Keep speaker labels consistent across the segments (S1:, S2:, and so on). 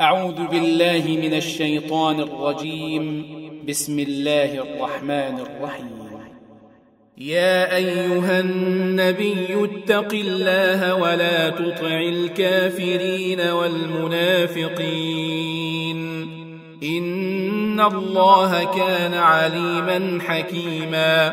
S1: أعوذ بالله من الشيطان الرجيم. بسم الله الرحمن الرحيم. يا أيها النبي اتق الله ولا تطع الكافرين والمنافقين. إن الله كان عليما حكيما.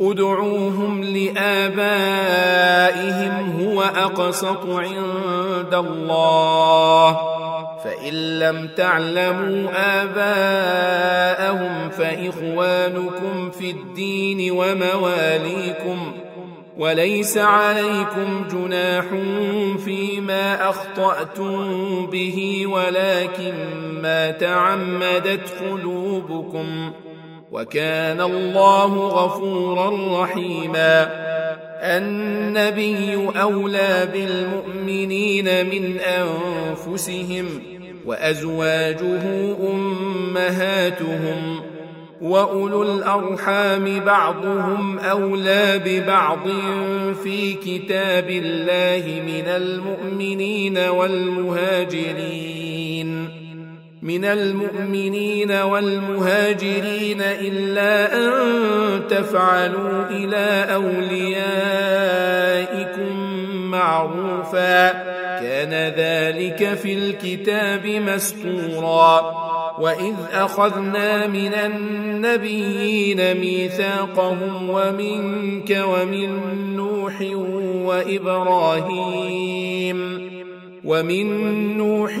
S1: ادعوهم لآبائهم هو أقسط عند الله. فإن لم تعلموا آباءهم فإخوانكم في الدين ومواليكم وليس عليكم جناح فيما أخطأتم به ولكن ما تعمدت قلوبكم. وكان الله غفورا رحيما. النبي أولى بالمؤمنين من أنفسهم وأزواجه أمهاتهم وأولو الأرحام بعضهم أولى ببعض في كتاب الله من المؤمنين والمهاجرين. من المؤمنين والمهاجرين إلا أن تفعلوا إلى أوليائكم معروفا. كان ذلك في الكتاب مسطورا وإذ أخذنا من النبيين ميثاقهم ومنك ومن نوح وإبراهيم. ومن نوح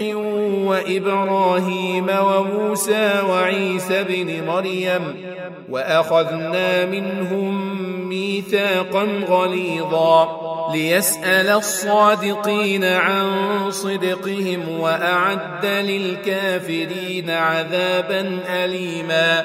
S1: وإبراهيم وموسى وعيسى بن مريم وأخذنا منهم ميثاقا غليظا ليسأل الصادقين عن صدقهم وأعد للكافرين عذابا أليما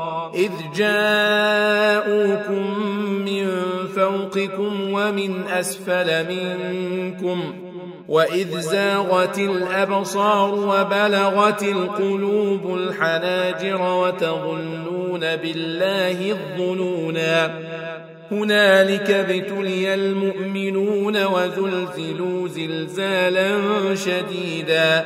S1: إذ جاءوكم من فوقكم ومن أسفل منكم وإذ زاغت الأبصار وبلغت القلوب الحناجر وتظنون بالله الظنونا هنالك ابتلي المؤمنون وزلزلوا زلزالا شديدا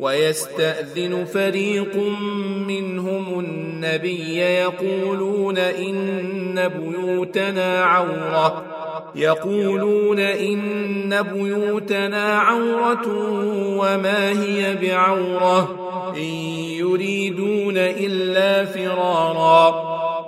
S1: ويستأذن فريق منهم النبي يقولون إن بيوتنا عورة. يقولون إن بيوتنا عورة وما هي بعورة. إن يريدون إلا فرارا.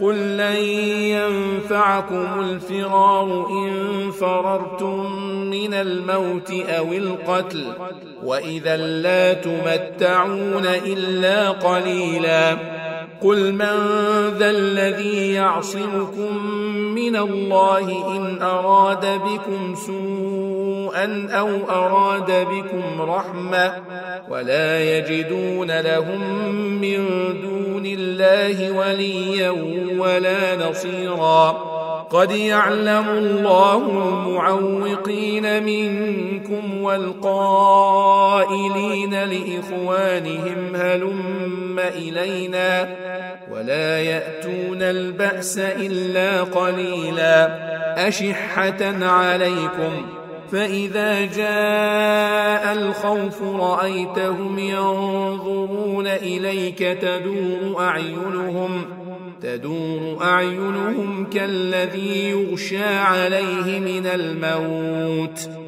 S1: قل لن ينفعكم الفرار إن فررتم من الموت أو القتل وإذا لا تمتعون إلا قليلا قل من ذا الذي يعصمكم من الله إن أراد بكم سوءا أو أراد بكم رحمة ولا يجدون لهم من دون الله وليا ولا نصيرا قد يعلم الله المعوقين منكم والقائلين لإخوانهم هلم إلينا ولا يأتون البأس إلا قليلا. أشحة عليكم. فإذا جاء الخوف رأيتهم ينظرون إليك تدور أعينهم تدور أعينهم كالذي يغشى عليه من الموت.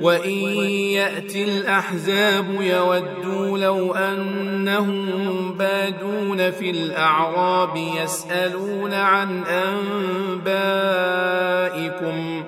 S1: وإن يأتي الأحزاب يودوا لو أنهم بادون في الأعراب يسألون عن أنبائكم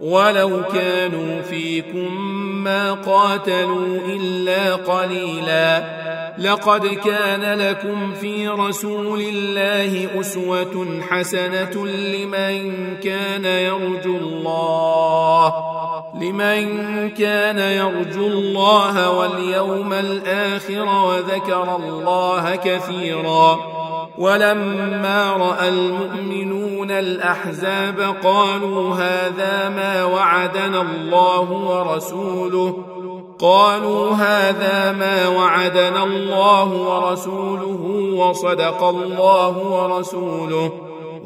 S1: ولو كانوا فيكم ما قاتلوا إلا قليلا لقد كان لكم في رسول الله أسوة حسنة لمن كان يرجو الله لمن كان يرجو الله واليوم الآخر وذكر الله كثيرا ولما رأى المؤمنون الأحزاب قالوا هذا ما وعدنا الله ورسوله قالوا هذا ما وعدنا الله ورسوله وصدق الله ورسوله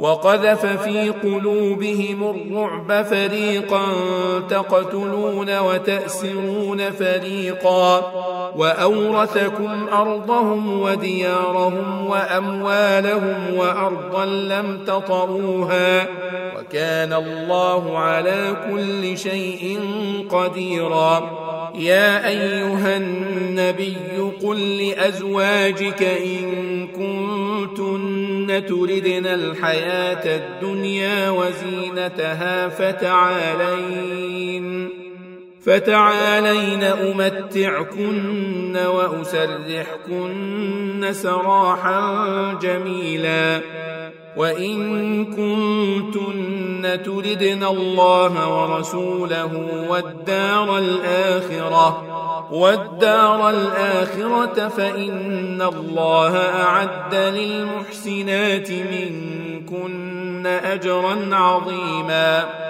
S1: وقذف في قلوبهم الرعب فريقا تقتلون وتأسرون فريقا وأورثكم أرضهم وديارهم وأموالهم وأرضا لم تطروها وكان الله على كل شيء قديرا يا أيها النبي قل لأزواجك إن كنتن تردن الحياة الدنيا وزينتها فتعالين. فتعالين أمتعكن وأسرحكن سراحا جميلا. وإن كنتن تردن الله ورسوله والدار الآخرة والدار الآخرة فإن الله أعد للمحسنات منكن أجرا عظيما.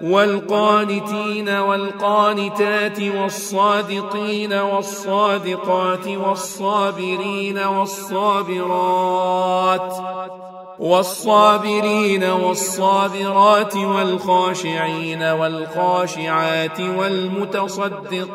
S1: والقانتين والقانتات والصادقين والصادقات والصابرين والصابرات والصابرين والصابرات والخاشعين والخاشعات والمتصدقين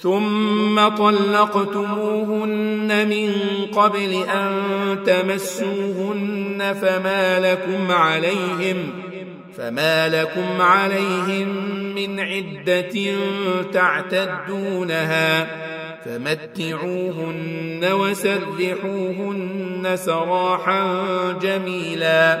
S1: ثم طلقتموهن من قبل أن تمسوهن فما لكم عليهم فما لكم عليهم من عدة تعتدونها فمتعوهن وسرحوهن سراحا جميلا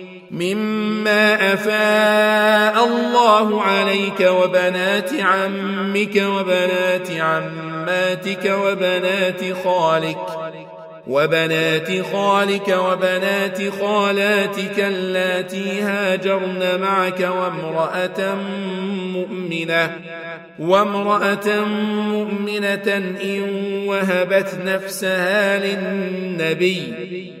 S1: مما أفاء الله عليك وبنات عمك وبنات عماتك وبنات خالك وبنات خالك وبنات خالاتك اللاتي هاجرن معك وامرأة مؤمنة وامرأة مؤمنة إن وهبت نفسها للنبي.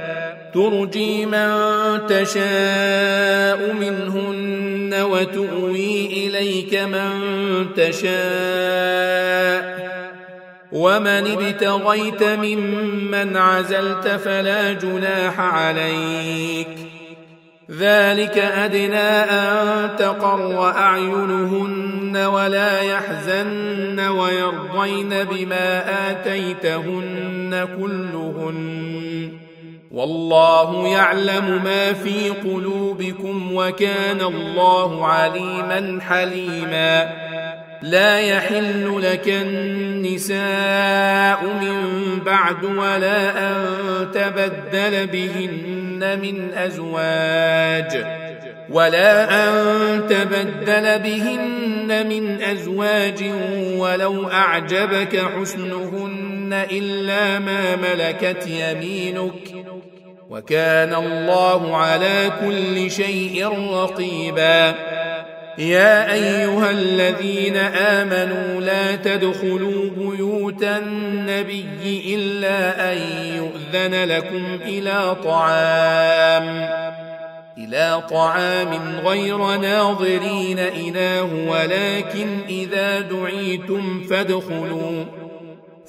S1: ترجي من تشاء منهن وتؤوي إليك من تشاء. ومن ابتغيت ممن عزلت فلا جناح عليك. ذلك أدنى أن تقر أعينهن ولا يحزن ويرضين بما آتيتهن كلهن. والله يعلم ما في قلوبكم وكان الله عليما حليما. لا يحل لك النساء من بعد ولا أن تبدل بهن من أزواج ولا أن تبدل بهن من أزواج ولو أعجبك حسنهن إلا ما ملكت يمينك. وكان الله على كل شيء رقيبا. يا أيها الذين آمنوا لا تدخلوا بيوت النبي إلا أن يؤذن لكم إلى طعام إلى طعام غير ناظرين إناه ولكن إذا دعيتم فادخلوا.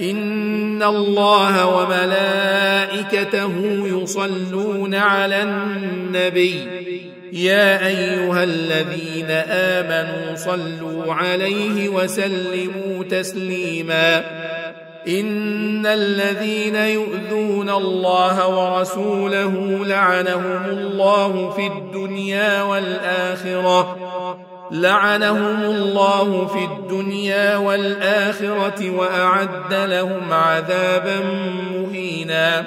S1: إن الله وملائكته يصلون على النبي. يا أيها الذين آمنوا صلوا عليه وسلموا تسليماً. إن الذين يؤذون الله ورسوله لعنهم الله في الدنيا والآخرة. لعنهم الله في الدنيا والآخرة وأعد لهم عذابا مهينا.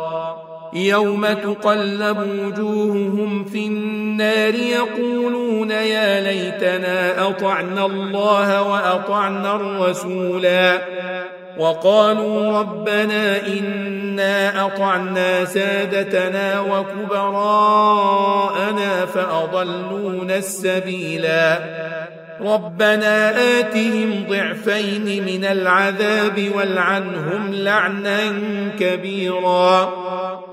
S1: يوم تقلب وجوههم في النار يقولون يا ليتنا أطعنا الله وأطعنا الرسولا. وقالوا ربنا إنا أطعنا سادتنا وكبراءنا فأضلونا السبيلا. ربنا آتهم ضعفين من العذاب والعنهم لعنا كبيرا.